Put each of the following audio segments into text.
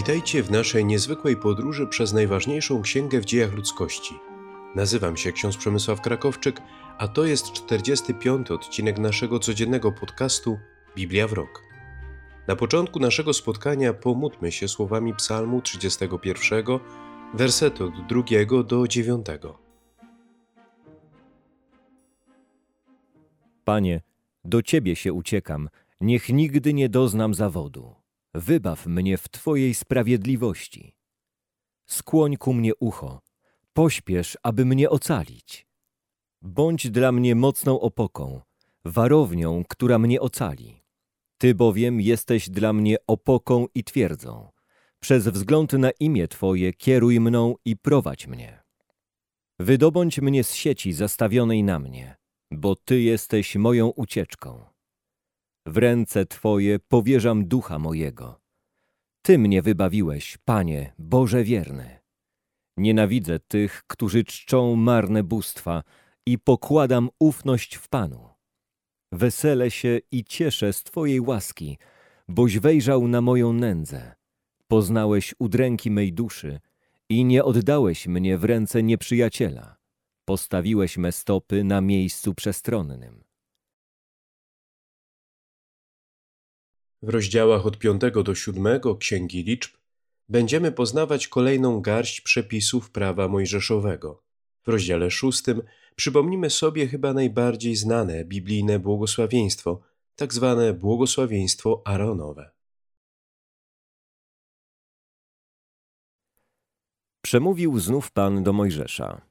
Witajcie w naszej niezwykłej podróży przez najważniejszą księgę w dziejach ludzkości. Nazywam się ksiądz Przemysław Krakowczyk, a to jest 45. odcinek naszego codziennego podcastu Biblia w rok. Na początku naszego spotkania pomódlmy się słowami Psalmu 31, wersetu od 2 do 9. Panie, do Ciebie się uciekam, niech nigdy nie doznam zawodu. Wybaw mnie w Twojej sprawiedliwości. Skłoń ku mnie ucho, pośpiesz, aby mnie ocalić. Bądź dla mnie mocną opoką, warownią, która mnie ocali. Ty bowiem jesteś dla mnie opoką i twierdzą. Przez wzgląd na imię Twoje kieruj mną i prowadź mnie. Wydobądź mnie z sieci zastawionej na mnie, bo Ty jesteś moją ucieczką. W ręce Twoje powierzam ducha mojego. Ty mnie wybawiłeś, Panie, Boże wierny. Nienawidzę tych, którzy czczą marne bóstwa i pokładam ufność w Panu. Weselę się i cieszę z Twojej łaski, boś wejrzał na moją nędzę. Poznałeś udręki mej duszy i nie oddałeś mnie w ręce nieprzyjaciela. Postawiłeś me stopy na miejscu przestronnym. W rozdziałach od 5 do 7 Księgi Liczb będziemy poznawać kolejną garść przepisów prawa mojżeszowego. W rozdziale 6 przypomnimy sobie chyba najbardziej znane biblijne błogosławieństwo, tak zwane błogosławieństwo Aaronowe. Przemówił znów Pan do Mojżesza.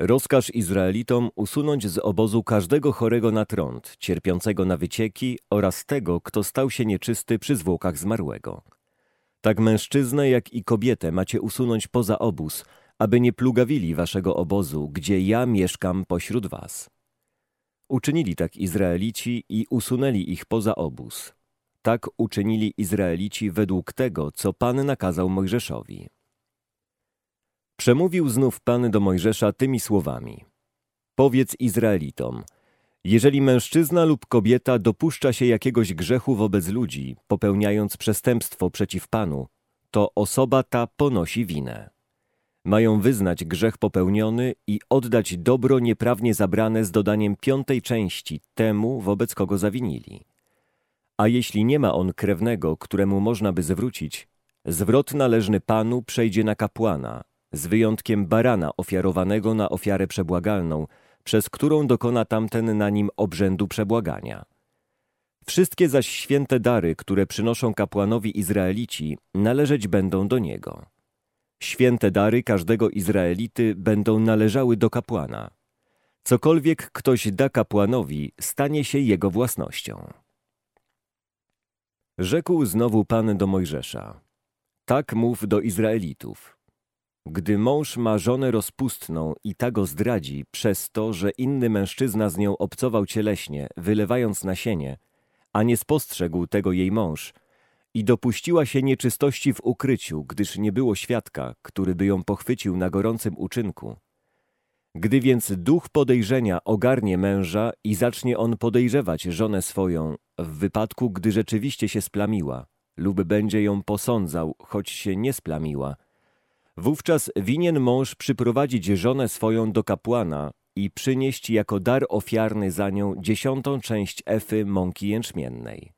Rozkaż Izraelitom usunąć z obozu każdego chorego na trąd, cierpiącego na wycieki oraz tego, kto stał się nieczysty przy zwłokach zmarłego. Tak mężczyznę, jak i kobietę macie usunąć poza obóz, aby nie plugawili waszego obozu, gdzie ja mieszkam pośród was. Uczynili tak Izraelici i usunęli ich poza obóz. Tak uczynili Izraelici według tego, co Pan nakazał Mojżeszowi. Przemówił znów Pan do Mojżesza tymi słowami. Powiedz Izraelitom, jeżeli mężczyzna lub kobieta dopuszcza się jakiegoś grzechu wobec ludzi, popełniając przestępstwo przeciw Panu, to osoba ta ponosi winę. Mają wyznać grzech popełniony i oddać dobro nieprawnie zabrane z dodaniem piątej części temu, wobec kogo zawinili. A jeśli nie ma on krewnego, któremu można by zwrócić, zwrot należny Panu przejdzie na kapłana, z wyjątkiem barana ofiarowanego na ofiarę przebłagalną, przez którą dokona tamten na nim obrzędu przebłagania. Wszystkie zaś święte dary, które przynoszą kapłanowi Izraelici, należeć będą do niego. Święte dary każdego Izraelity będą należały do kapłana. Cokolwiek ktoś da kapłanowi, stanie się jego własnością. Rzekł znowu Pan do Mojżesza. Tak mów do Izraelitów. Gdy mąż ma żonę rozpustną i ta go zdradzi przez to, że inny mężczyzna z nią obcował cieleśnie, wylewając nasienie, a nie spostrzegł tego jej mąż, i dopuściła się nieczystości w ukryciu, gdyż nie było świadka, który by ją pochwycił na gorącym uczynku. Gdy więc duch podejrzenia ogarnie męża i zacznie on podejrzewać żonę swoją, w wypadku, gdy rzeczywiście się splamiła, lub będzie ją posądzał, choć się nie splamiła – Wówczas winien mąż przyprowadzić żonę swoją do kapłana i przynieść jako dar ofiarny za nią dziesiątą część efy mąki jęczmiennej.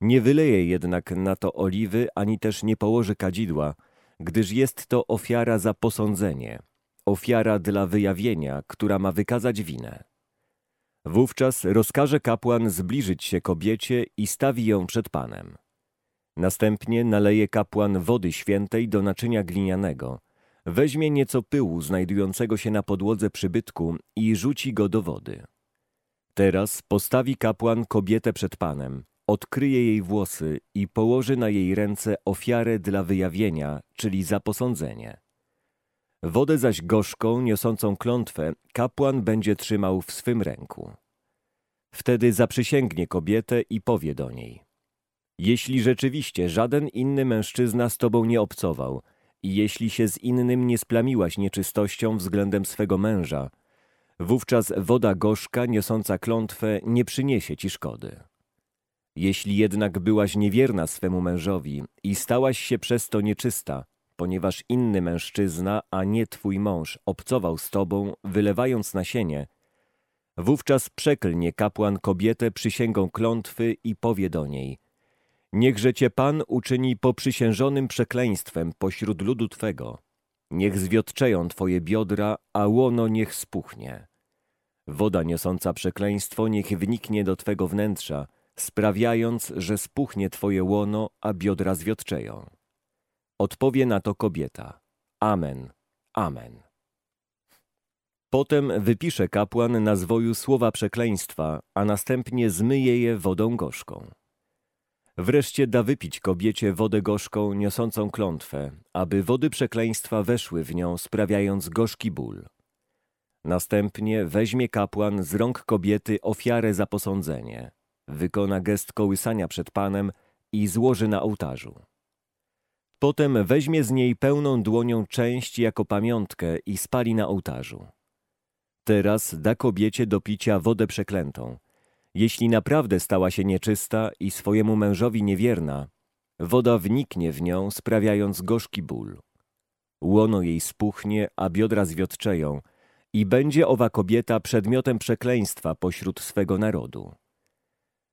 Nie wyleje jednak na to oliwy, ani też nie położy kadzidła, gdyż jest to ofiara za posądzenie, ofiara dla wyjawienia, która ma wykazać winę. Wówczas rozkaże kapłan zbliżyć się kobiecie i stawi ją przed Panem. Następnie naleje kapłan wody świętej do naczynia glinianego, weźmie nieco pyłu znajdującego się na podłodze przybytku i rzuci go do wody. Teraz postawi kapłan kobietę przed Panem, odkryje jej włosy i położy na jej ręce ofiarę dla wyjawienia, czyli za posądzenie. Wodę zaś gorzką, niosącą klątwę, kapłan będzie trzymał w swym ręku. Wtedy zaprzysięgnie kobietę i powie do niej – jeśli rzeczywiście żaden inny mężczyzna z tobą nie obcował i jeśli się z innym nie splamiłaś nieczystością względem swego męża, wówczas woda gorzka niosąca klątwę nie przyniesie ci szkody. Jeśli jednak byłaś niewierna swemu mężowi i stałaś się przez to nieczysta, ponieważ inny mężczyzna, a nie twój mąż, obcował z tobą, wylewając nasienie, wówczas przeklnie kapłan kobietę przysięgą klątwy i powie do niej Niechże cię Pan uczyni poprzysiężonym przekleństwem pośród ludu Twego. Niech zwiotczeją Twoje biodra, a łono niech spuchnie. Woda niosąca przekleństwo niech wniknie do Twego wnętrza, sprawiając, że spuchnie Twoje łono, a biodra zwiotczeją. Odpowie na to kobieta. Amen, amen. Potem wypisze kapłan na zwoju słowa przekleństwa, a następnie zmyje je wodą gorzką. Wreszcie da wypić kobiecie wodę gorzką niosącą klątwę, aby wody przekleństwa weszły w nią, sprawiając gorzki ból. Następnie weźmie kapłan z rąk kobiety ofiarę za posądzenie, wykona gest kołysania przed Panem i złoży na ołtarzu. Potem weźmie z niej pełną dłonią część jako pamiątkę i spali na ołtarzu. Teraz da kobiecie do picia wodę przeklętą. Jeśli naprawdę stała się nieczysta i swojemu mężowi niewierna, woda wniknie w nią, sprawiając gorzki ból. Łono jej spuchnie, a biodra zwiotczeją i będzie owa kobieta przedmiotem przekleństwa pośród swego narodu.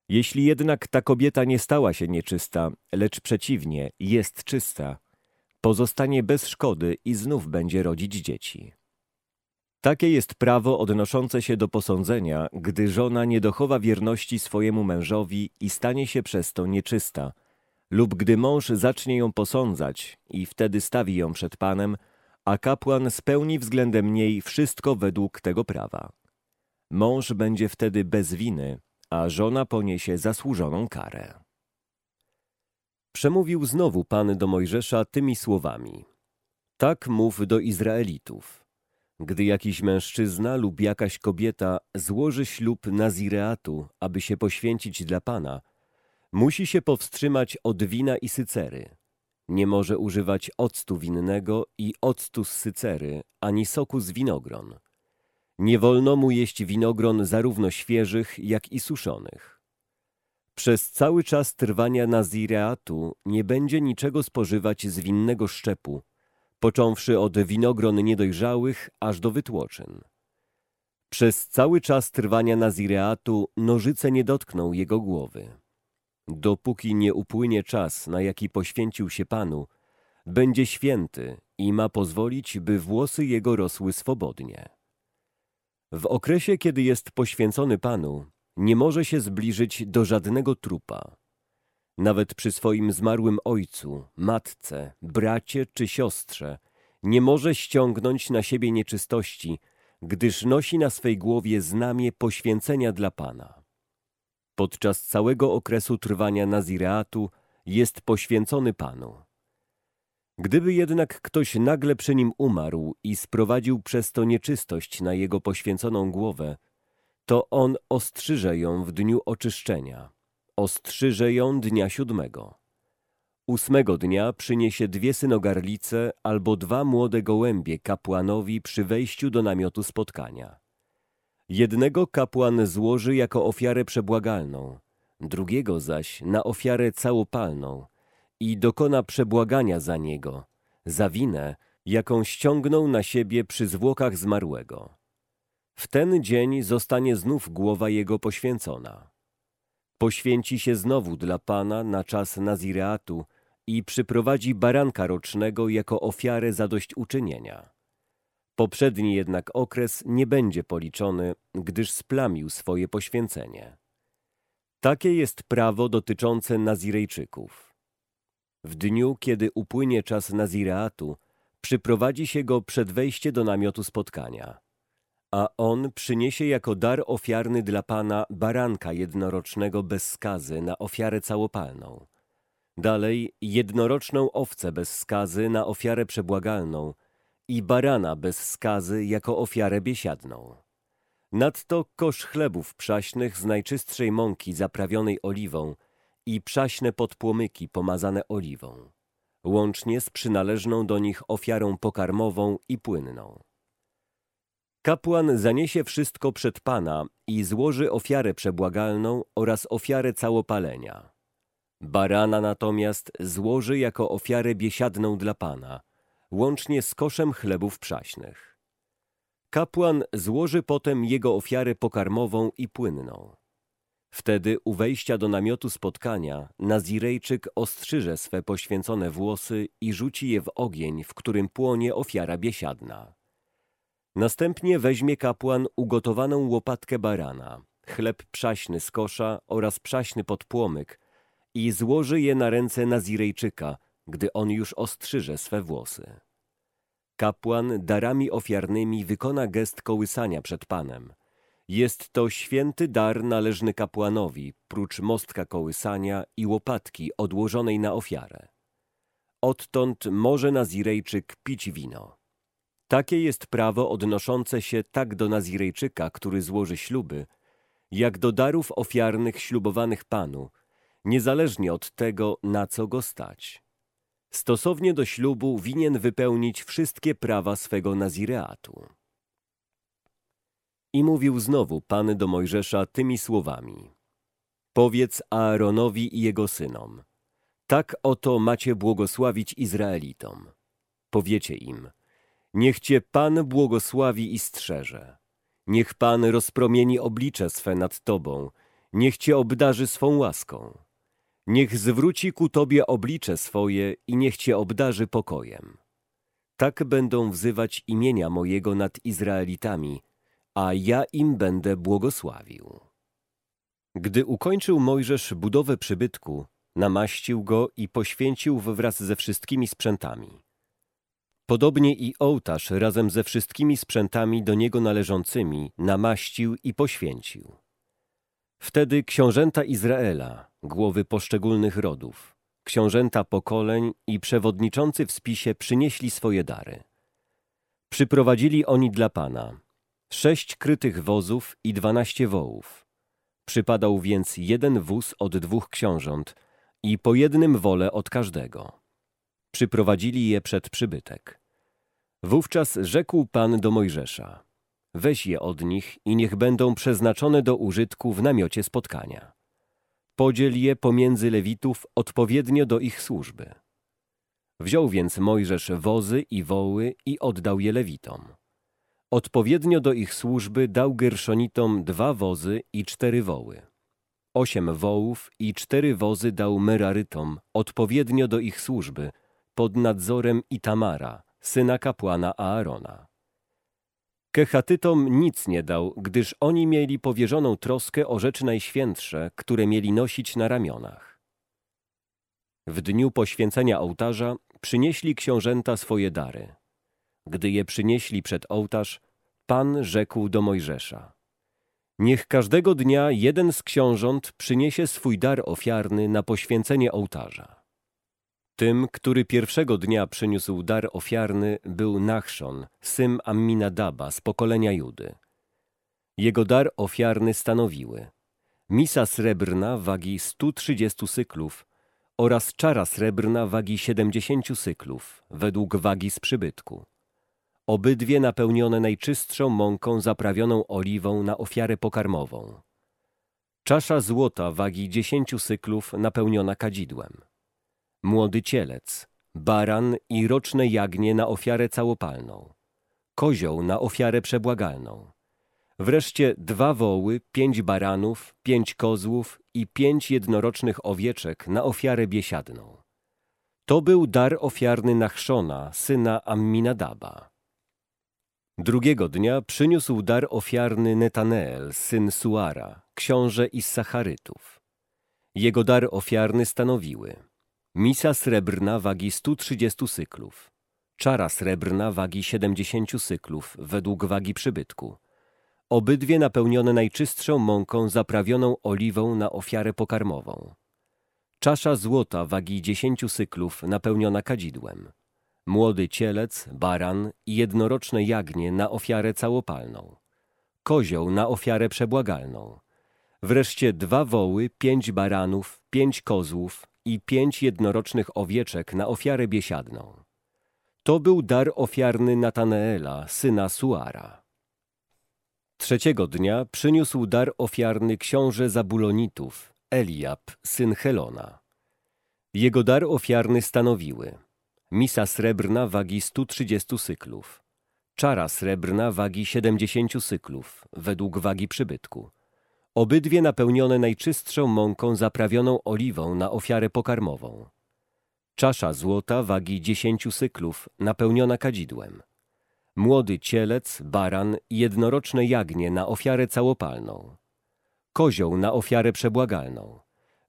Jeśli jednak ta kobieta nie stała się nieczysta, lecz przeciwnie, jest czysta, pozostanie bez szkody i znów będzie rodzić dzieci. Takie jest prawo odnoszące się do posądzenia, gdy żona nie dochowa wierności swojemu mężowi i stanie się przez to nieczysta, lub gdy mąż zacznie ją posądzać i wtedy stawi ją przed Panem, a kapłan spełni względem niej wszystko według tego prawa. Mąż będzie wtedy bez winy, a żona poniesie zasłużoną karę. Przemówił znowu Pan do Mojżesza tymi słowami. Tak mów do Izraelitów. Gdy jakiś mężczyzna lub jakaś kobieta złoży ślub nazireatu, aby się poświęcić dla Pana, musi się powstrzymać od wina i sycery. Nie może używać octu winnego i octu z sycery, ani soku z winogron. Nie wolno mu jeść winogron zarówno świeżych, jak i suszonych. Przez cały czas trwania nazireatu nie będzie niczego spożywać z winnego szczepu, począwszy od winogron niedojrzałych aż do wytłoczyn. Przez cały czas trwania nazireatu nożyce nie dotkną jego głowy. Dopóki nie upłynie czas, na jaki poświęcił się Panu, będzie święty i ma pozwolić, by włosy jego rosły swobodnie. W okresie, kiedy jest poświęcony Panu, nie może się zbliżyć do żadnego trupa. Nawet przy swoim zmarłym ojcu, matce, bracie czy siostrze nie może ściągnąć na siebie nieczystości, gdyż nosi na swej głowie znamie poświęcenia dla Pana. Podczas całego okresu trwania nazireatu jest poświęcony Panu. Gdyby jednak ktoś nagle przy nim umarł i sprowadził przez to nieczystość na jego poświęconą głowę, to on ostrzyże ją w dniu oczyszczenia, ostrzyże ją dnia siódmego. Ósmego dnia przyniesie dwie synogarlice albo dwa młode gołębie kapłanowi przy wejściu do namiotu spotkania. Jednego kapłan złoży jako ofiarę przebłagalną, drugiego zaś na ofiarę całopalną i dokona przebłagania za niego, za winę, jaką ściągnął na siebie przy zwłokach zmarłego. W ten dzień zostanie znów głowa jego poświęcona. Poświęci się znowu dla Pana na czas Nazireatu i przyprowadzi baranka rocznego jako ofiarę zadośćuczynienia. Poprzedni jednak okres nie będzie policzony, gdyż splamił swoje poświęcenie. Takie jest prawo dotyczące Nazirejczyków. W dniu, kiedy upłynie czas Nazireatu, przyprowadzi się go przed wejście do namiotu spotkania, a on przyniesie jako dar ofiarny dla Pana baranka jednorocznego bez skazy na ofiarę całopalną. Dalej jednoroczną owcę bez skazy na ofiarę przebłagalną i barana bez skazy jako ofiarę biesiadną. Nadto kosz chlebów przaśnych z najczystszej mąki zaprawionej oliwą i przaśne podpłomyki pomazane oliwą, łącznie z przynależną do nich ofiarą pokarmową i płynną. Kapłan zaniesie wszystko przed Pana i złoży ofiarę przebłagalną oraz ofiarę całopalenia. Barana natomiast złoży jako ofiarę biesiadną dla Pana, łącznie z koszem chlebów przaśnych. Kapłan złoży potem jego ofiarę pokarmową i płynną. Wtedy u wejścia do namiotu spotkania Nazirejczyk ostrzyże swe poświęcone włosy i rzuci je w ogień, w którym płonie ofiara biesiadna. Następnie weźmie kapłan ugotowaną łopatkę barana, chleb przaśny z kosza oraz przaśny podpłomyk i złoży je na ręce Nazirejczyka, gdy on już ostrzyże swe włosy. Kapłan darami ofiarnymi wykona gest kołysania przed Panem. Jest to święty dar należny kapłanowi, prócz mostka kołysania i łopatki odłożonej na ofiarę. Odtąd może Nazirejczyk pić wino. Takie jest prawo odnoszące się tak do Nazirejczyka, który złoży śluby, jak do darów ofiarnych ślubowanych Panu, niezależnie od tego, na co go stać. Stosownie do ślubu winien wypełnić wszystkie prawa swego Nazireatu. I mówił znowu Pan do Mojżesza tymi słowami. Powiedz Aaronowi i jego synom. Tak oto macie błogosławić Izraelitom. Powiecie im. Niech cię Pan błogosławi i strzeże. Niech Pan rozpromieni oblicze swe nad tobą. Niech cię obdarzy swą łaską. Niech zwróci ku tobie oblicze swoje i niech cię obdarzy pokojem. Tak będą wzywać imienia mojego nad Izraelitami, a ja im będę błogosławił. Gdy ukończył Mojżesz budowę przybytku, namaścił go i poświęcił wraz ze wszystkimi sprzętami. Podobnie i ołtarz razem ze wszystkimi sprzętami do niego należącymi namaścił i poświęcił. Wtedy książęta Izraela, głowy poszczególnych rodów, książęta pokoleń i przewodniczący w spisie przynieśli swoje dary. Przyprowadzili oni dla Pana sześć krytych wozów i dwanaście wołów. Przypadał więc jeden wóz od dwóch książąt i po jednym wole od każdego. Przyprowadzili je przed przybytek. Wówczas rzekł Pan do Mojżesza: Weź je od nich i niech będą przeznaczone do użytku w namiocie spotkania. Podziel je pomiędzy Lewitów odpowiednio do ich służby. Wziął więc Mojżesz wozy i woły i oddał je Lewitom. Odpowiednio do ich służby dał Gerszonitom dwa wozy i cztery woły. Osiem wołów i cztery wozy dał Merarytom, odpowiednio do ich służby, pod nadzorem Itamara, syna kapłana Aarona. Kechatytom nic nie dał, gdyż oni mieli powierzoną troskę o rzeczy najświętsze, które mieli nosić na ramionach. W dniu poświęcenia ołtarza przynieśli książęta swoje dary. Gdy je przynieśli przed ołtarz, Pan rzekł do Mojżesza: Niech każdego dnia jeden z książąt przyniesie swój dar ofiarny na poświęcenie ołtarza. Tym, który pierwszego dnia przyniósł dar ofiarny, był Nachszon, syn Amminadaba z pokolenia Judy. Jego dar ofiarny stanowiły misa srebrna wagi 130 syklów oraz czara srebrna wagi 70 syklów, według wagi z przybytku. Obydwie napełnione najczystszą mąką zaprawioną oliwą na ofiarę pokarmową. Czasza złota wagi 10 syklów napełniona kadzidłem młody cielec, baran i roczne jagnię na ofiarę całopalną, kozioł na ofiarę przebłagalną, wreszcie dwa woły, pięć baranów, pięć kozłów i pięć jednorocznych owieczek na ofiarę biesiadną. To był dar ofiarny Nachszona, syna Amminadaba. Drugiego dnia przyniósł dar ofiarny Netaneel, syn Suara, książę Issacharytów. Jego dar ofiarny stanowiły Misa srebrna wagi 130 syklów. Czara srebrna wagi 70 syklów według wagi przybytku. Obydwie napełnione najczystszą mąką zaprawioną oliwą na ofiarę pokarmową. Czasza złota wagi 10 syklów napełniona kadzidłem. Młody cielec, baran i jednoroczne jagnię na ofiarę całopalną. Kozioł na ofiarę przebłagalną. Wreszcie dwa woły, pięć baranów, pięć kozłów, i pięć jednorocznych owieczek na ofiarę biesiadną. To był dar ofiarny Nataneela, syna Suara. Trzeciego dnia przyniósł dar ofiarny książę Zabulonitów, Eliab, syn Helona. Jego dar ofiarny stanowiły misa srebrna wagi 130 syklów, czara srebrna wagi 70 syklów, według wagi przybytku, obydwie napełnione najczystszą mąką zaprawioną oliwą na ofiarę pokarmową, czasza złota wagi 10 syklów, napełniona kadzidłem, młody cielec, baran i jednoroczne jagnię na ofiarę całopalną, kozioł na ofiarę przebłagalną,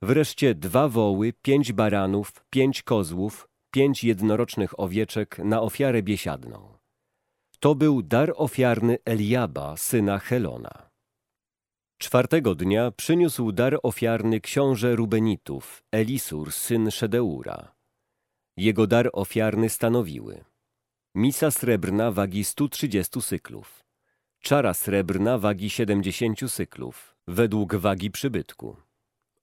wreszcie dwa woły, pięć baranów, pięć kozłów, pięć jednorocznych owieczek na ofiarę biesiadną. To był dar ofiarny Eliaba, syna Helona. Czwartego dnia przyniósł dar ofiarny książę Rubenitów, Elisur, syn Szedeura. Jego dar ofiarny stanowiły misa srebrna wagi 130 syklów, czara srebrna wagi 70 syklów, według wagi przybytku.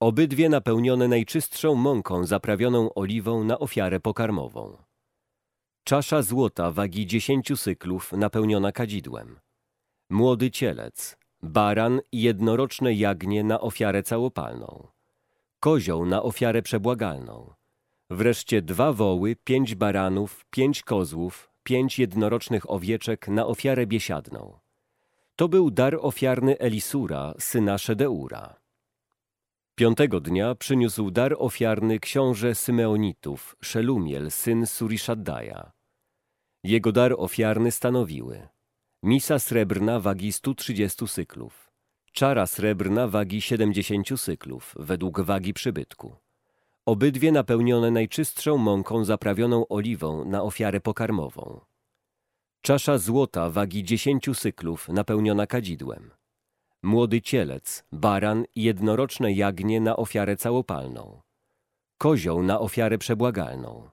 Obydwie napełnione najczystszą mąką zaprawioną oliwą na ofiarę pokarmową. Czasza złota wagi 10 syklów napełniona kadzidłem. Młody cielec, baran i jednoroczne jagnię na ofiarę całopalną. Kozioł na ofiarę przebłagalną. Wreszcie dwa woły, pięć baranów, pięć kozłów, pięć jednorocznych owieczek na ofiarę biesiadną. To był dar ofiarny Elisura, syna Szedeura. Piątego dnia przyniósł dar ofiarny książę Symeonitów, Szelumiel, syn Surishaddaja. Jego dar ofiarny stanowiły misa srebrna wagi 130 syklów, czara srebrna wagi 70 syklów, według wagi przybytku. Obydwie napełnione najczystszą mąką zaprawioną oliwą na ofiarę pokarmową. Czasza złota wagi 10 syklów, napełniona kadzidłem młody cielec, baran i jednoroczne jagnię na ofiarę całopalną, kozioł na ofiarę przebłagalną,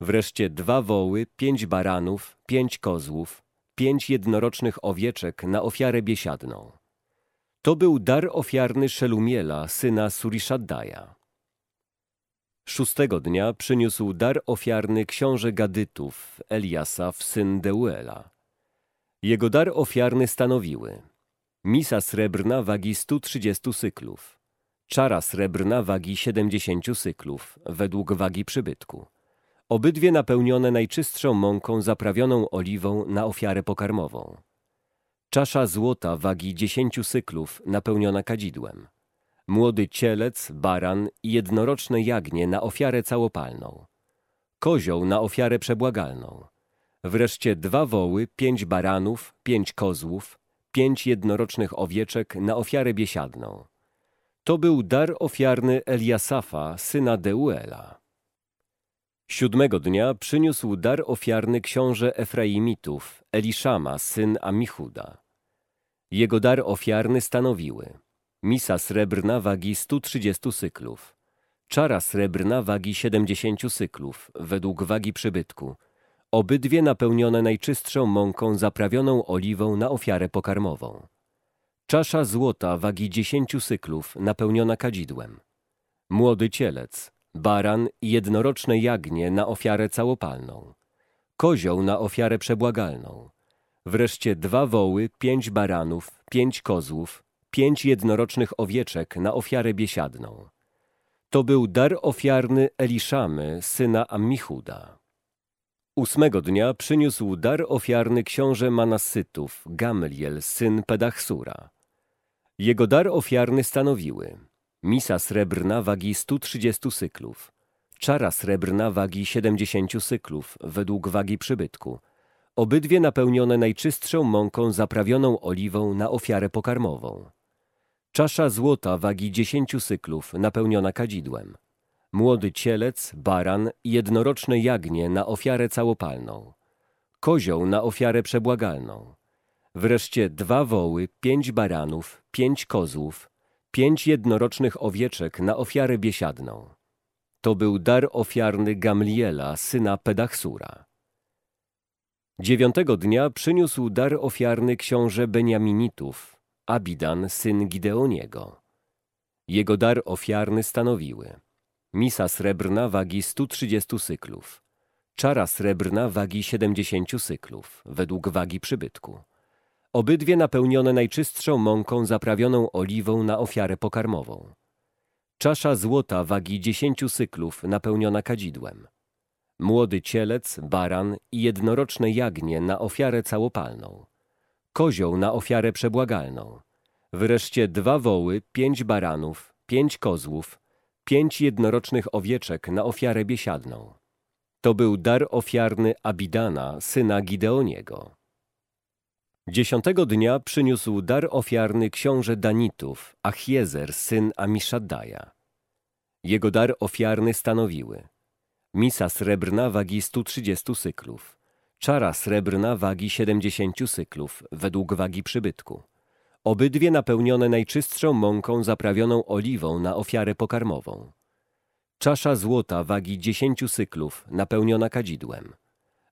wreszcie dwa woły, pięć baranów, pięć kozłów, pięć jednorocznych owieczek na ofiarę biesiadną. To był dar ofiarny Szelumiela, syna Surishaddaja. Szóstego dnia przyniósł dar ofiarny książę Gadytów, Eliasaf, syn Deuela. Jego dar ofiarny stanowiły – misa srebrna wagi 130 syklów, czara srebrna wagi 70 syklów, według wagi przybytku. Obydwie napełnione najczystszą mąką zaprawioną oliwą na ofiarę pokarmową. Czasza złota wagi 10 syklów, napełniona kadzidłem. Młody cielec, baran i jednoroczne jagnię na ofiarę całopalną. Kozioł na ofiarę przebłagalną. Wreszcie dwa woły, pięć baranów, pięć kozłów, pięć jednorocznych owieczek na ofiarę biesiadną. To był dar ofiarny Eliasafa, syna Deuela. Siódmego dnia przyniósł dar ofiarny książę Efraimitów, Eliszama, syn Amichuda. Jego dar ofiarny stanowiły misa srebrna wagi 130 syklów, czara srebrna wagi 70 syklów, według wagi przybytku, obydwie napełnione najczystszą mąką zaprawioną oliwą na ofiarę pokarmową. Czasza złota wagi dziesięciu syklów napełniona kadzidłem. Młody cielec, baran i jednoroczne jagnię na ofiarę całopalną. Kozioł na ofiarę przebłagalną. Wreszcie dwa woły, pięć baranów, pięć kozłów, pięć jednorocznych owieczek na ofiarę biesiadną. To był dar ofiarny Eliszamy, syna Ammichuda. Ósmego dnia przyniósł dar ofiarny książę Manassytów, Gamliel, syn Pedachsura. Jego dar ofiarny stanowiły misa srebrna wagi 130 syklów, czara srebrna wagi 70 syklów, według wagi przybytku, obydwie napełnione najczystszą mąką zaprawioną oliwą na ofiarę pokarmową. Czasza złota wagi 10 syklów, napełniona kadzidłem. Młody cielec, baran i jednoroczne jagnię na ofiarę całopalną, kozioł na ofiarę przebłagalną, wreszcie dwa woły, pięć baranów, pięć kozłów, pięć jednorocznych owieczek na ofiarę biesiadną. To był dar ofiarny Gamliela, syna Pedachsura. Dziewiątego dnia przyniósł dar ofiarny książę Beniaminitów, Abidan, syn Gideoniego. Jego dar ofiarny stanowiły misa srebrna wagi 130 syklów, czara srebrna wagi 70 syklów, według wagi przybytku. Obydwie napełnione najczystszą mąką zaprawioną oliwą na ofiarę pokarmową. Czasza złota wagi dziesięciu syklów napełniona kadzidłem. Młody cielec, baran i jednoroczne jagnię na ofiarę całopalną. Kozioł na ofiarę przebłagalną. Wreszcie dwa woły, pięć baranów, pięć kozłów, pięć jednorocznych owieczek na ofiarę biesiadną. To był dar ofiarny Abidana, syna Gideoniego. Dziesiątego dnia przyniósł dar ofiarny książę Danitów, Achiezer, syn Amiszaddaja. Jego dar ofiarny stanowiły misa srebrna wagi 130 syklów, czara srebrna wagi 70 syklów według wagi przybytku, obydwie napełnione najczystszą mąką zaprawioną oliwą na ofiarę pokarmową, czasza złota wagi 10 syklów napełniona kadzidłem,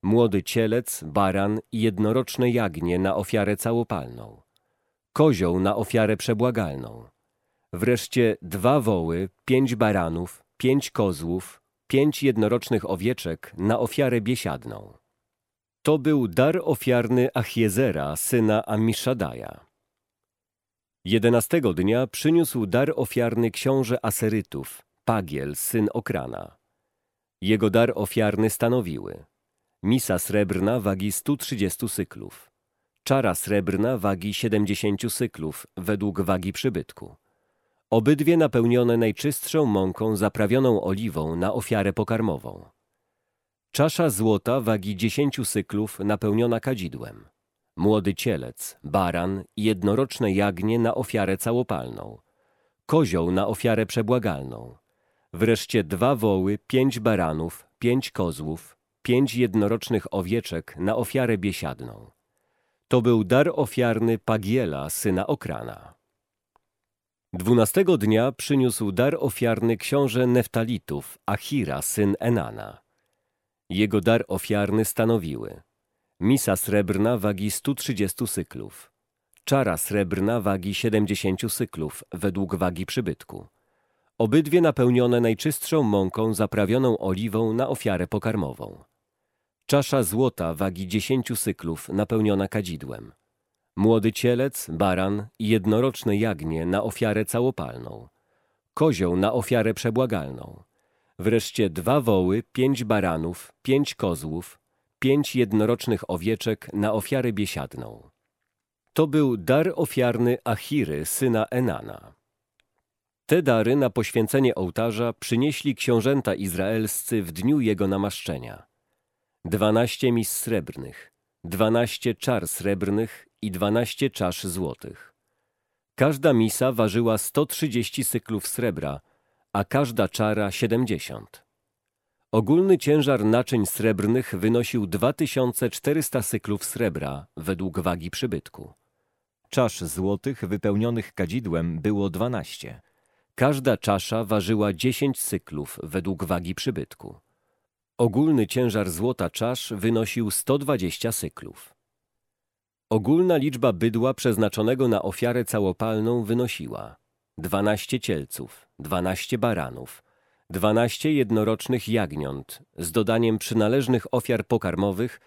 młody cielec, baran i jednoroczne jagnię na ofiarę całopalną, kozioł na ofiarę przebłagalną, wreszcie dwa woły, pięć baranów, pięć kozłów, pięć jednorocznych owieczek na ofiarę biesiadną. To był dar ofiarny Achiezera, syna Amiszadaja. Jedenastego dnia przyniósł dar ofiarny książę Aserytów, Pagiel, syn Okrana. Jego dar ofiarny stanowiły misa srebrna wagi 130 syklów, czara srebrna wagi 70 syklów według wagi przybytku. Obydwie napełnione najczystszą mąką zaprawioną oliwą na ofiarę pokarmową. Czasza złota wagi 10 syklów napełniona kadzidłem. Młody cielec, baran i jednoroczne jagnię na ofiarę całopalną. Kozioł na ofiarę przebłagalną. Wreszcie dwa woły, pięć baranów, pięć kozłów, pięć jednorocznych owieczek na ofiarę biesiadną. To był dar ofiarny Pagiela, syna Okrana. Dwunastego dnia przyniósł dar ofiarny książę Neftalitów, Achira, syn Enana. Jego dar ofiarny stanowiły misa srebrna wagi 130 syklów, czara srebrna wagi 70 syklów według wagi przybytku, obydwie napełnione najczystszą mąką zaprawioną oliwą na ofiarę pokarmową, czasza złota wagi 10 syklów napełniona kadzidłem, młody cielec, baran i jednoroczne jagnię na ofiarę całopalną, kozioł na ofiarę przebłagalną, wreszcie dwa woły, pięć baranów, pięć kozłów, pięć jednorocznych owieczek na ofiarę biesiadną. To był dar ofiarny Achiry, syna Enana. Te dary na poświęcenie ołtarza przynieśli książęta izraelscy w dniu jego namaszczenia. Dwanaście mis srebrnych, dwanaście czar srebrnych i dwanaście czasz złotych. Każda misa ważyła sto trzydzieści syklów srebra, a każda czara siedemdziesiąt. Ogólny ciężar naczyń srebrnych wynosił 2400 syklów srebra według wagi przybytku. Czasz złotych wypełnionych kadzidłem było 12. Każda czasza ważyła 10 syklów według wagi przybytku. Ogólny ciężar złota czasz wynosił 120 syklów. Ogólna liczba bydła przeznaczonego na ofiarę całopalną wynosiła 12 cielców, 12 baranów, 12 jednorocznych jagniąt z dodaniem przynależnych ofiar pokarmowych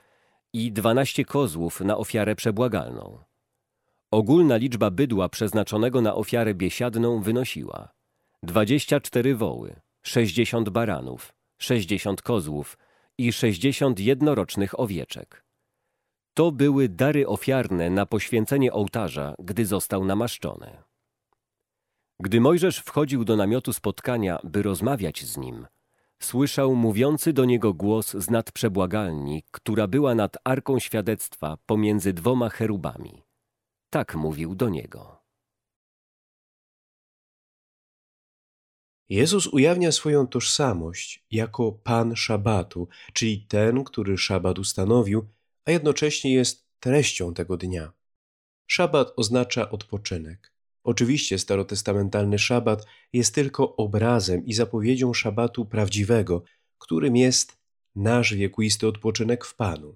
i 12 kozłów na ofiarę przebłagalną. Ogólna liczba bydła przeznaczonego na ofiarę biesiadną wynosiła 24 woły, 60 baranów, 60 kozłów i 60 jednorocznych owieczek. To były dary ofiarne na poświęcenie ołtarza, gdy został namaszczony. Gdy Mojżesz wchodził do namiotu spotkania, by rozmawiać z nim, słyszał mówiący do niego głos z nad przebłagalni, która była nad arką świadectwa pomiędzy dwoma cherubami. Tak mówił do niego. Jezus ujawnia swoją tożsamość jako Pan Szabatu, czyli ten, który Szabat ustanowił, a jednocześnie jest treścią tego dnia. Szabat oznacza odpoczynek. Oczywiście starotestamentalny szabat jest tylko obrazem i zapowiedzią szabatu prawdziwego, którym jest nasz wiekuisty odpoczynek w Panu.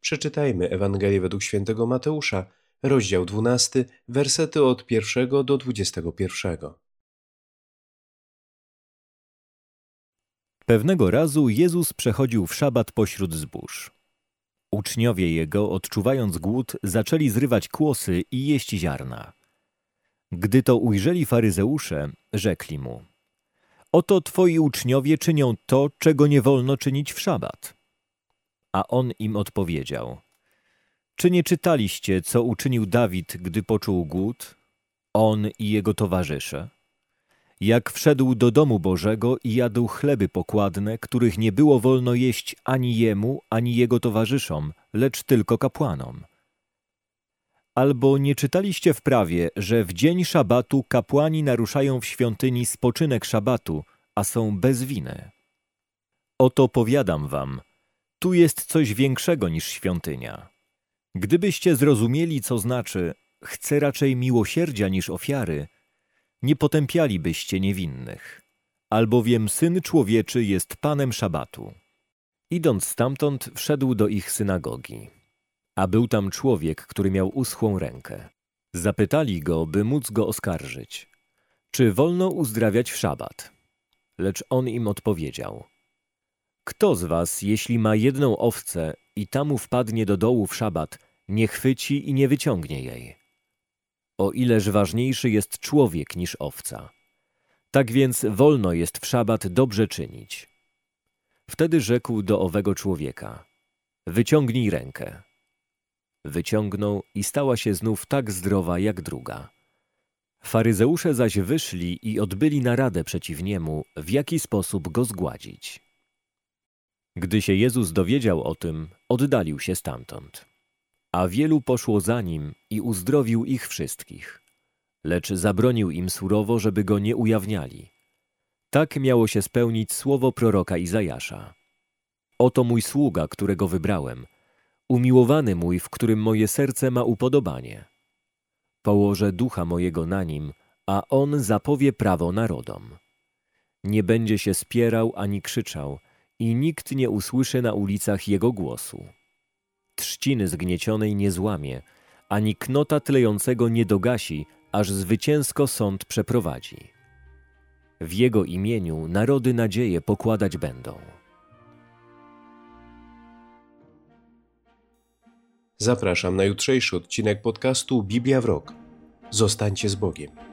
Przeczytajmy Ewangelię według świętego Mateusza, rozdział 12, wersety od 1 do 21. Pewnego razu Jezus przechodził w szabat pośród zbóż. Uczniowie jego, odczuwając głód, zaczęli zrywać kłosy i jeść ziarna. Gdy to ujrzeli faryzeusze, rzekli mu: Oto twoi uczniowie czynią to, czego nie wolno czynić w szabat. A on im odpowiedział: Czy nie czytaliście, co uczynił Dawid, gdy poczuł głód, on i jego towarzysze? Jak wszedł do domu Bożego i jadł chleby pokładne, których nie było wolno jeść ani jemu, ani jego towarzyszom, lecz tylko kapłanom. Albo nie czytaliście w prawie, że w dzień szabatu kapłani naruszają w świątyni spoczynek szabatu, a są bez winy? Oto powiadam wam, tu jest coś większego niż świątynia. Gdybyście zrozumieli, co znaczy, chcę raczej miłosierdzia niż ofiary, nie potępialibyście niewinnych, albowiem Syn Człowieczy jest Panem Szabatu. Idąc stamtąd, wszedł do ich synagogi. A był tam człowiek, który miał uschłą rękę. Zapytali go, by móc go oskarżyć. Czy wolno uzdrawiać w szabat? Lecz on im odpowiedział. Kto z was, jeśli ma jedną owcę i ta mu wpadnie do dołu w szabat, nie chwyci i nie wyciągnie jej? O ileż ważniejszy jest człowiek niż owca. Tak więc wolno jest w szabat dobrze czynić. Wtedy rzekł do owego człowieka: Wyciągnij rękę. Wyciągnął i stała się znów tak zdrowa jak druga. Faryzeusze zaś wyszli i odbyli naradę przeciw niemu, w jaki sposób go zgładzić. Gdy się Jezus dowiedział o tym, oddalił się stamtąd. A wielu poszło za nim i uzdrowił ich wszystkich. Lecz zabronił im surowo, żeby go nie ujawniali. Tak miało się spełnić słowo proroka Izajasza. Oto mój sługa, którego wybrałem, umiłowany mój, w którym moje serce ma upodobanie. Położę ducha mojego na nim, a on zapowie prawo narodom. Nie będzie się spierał ani krzyczał, i nikt nie usłyszy na ulicach jego głosu. Trzciny zgniecionej nie złamie, ani knota tlejącego nie dogasi, aż zwycięsko sąd przeprowadzi. W jego imieniu narody nadzieję pokładać będą. Zapraszam na jutrzejszy odcinek podcastu Biblia w rok. Zostańcie z Bogiem.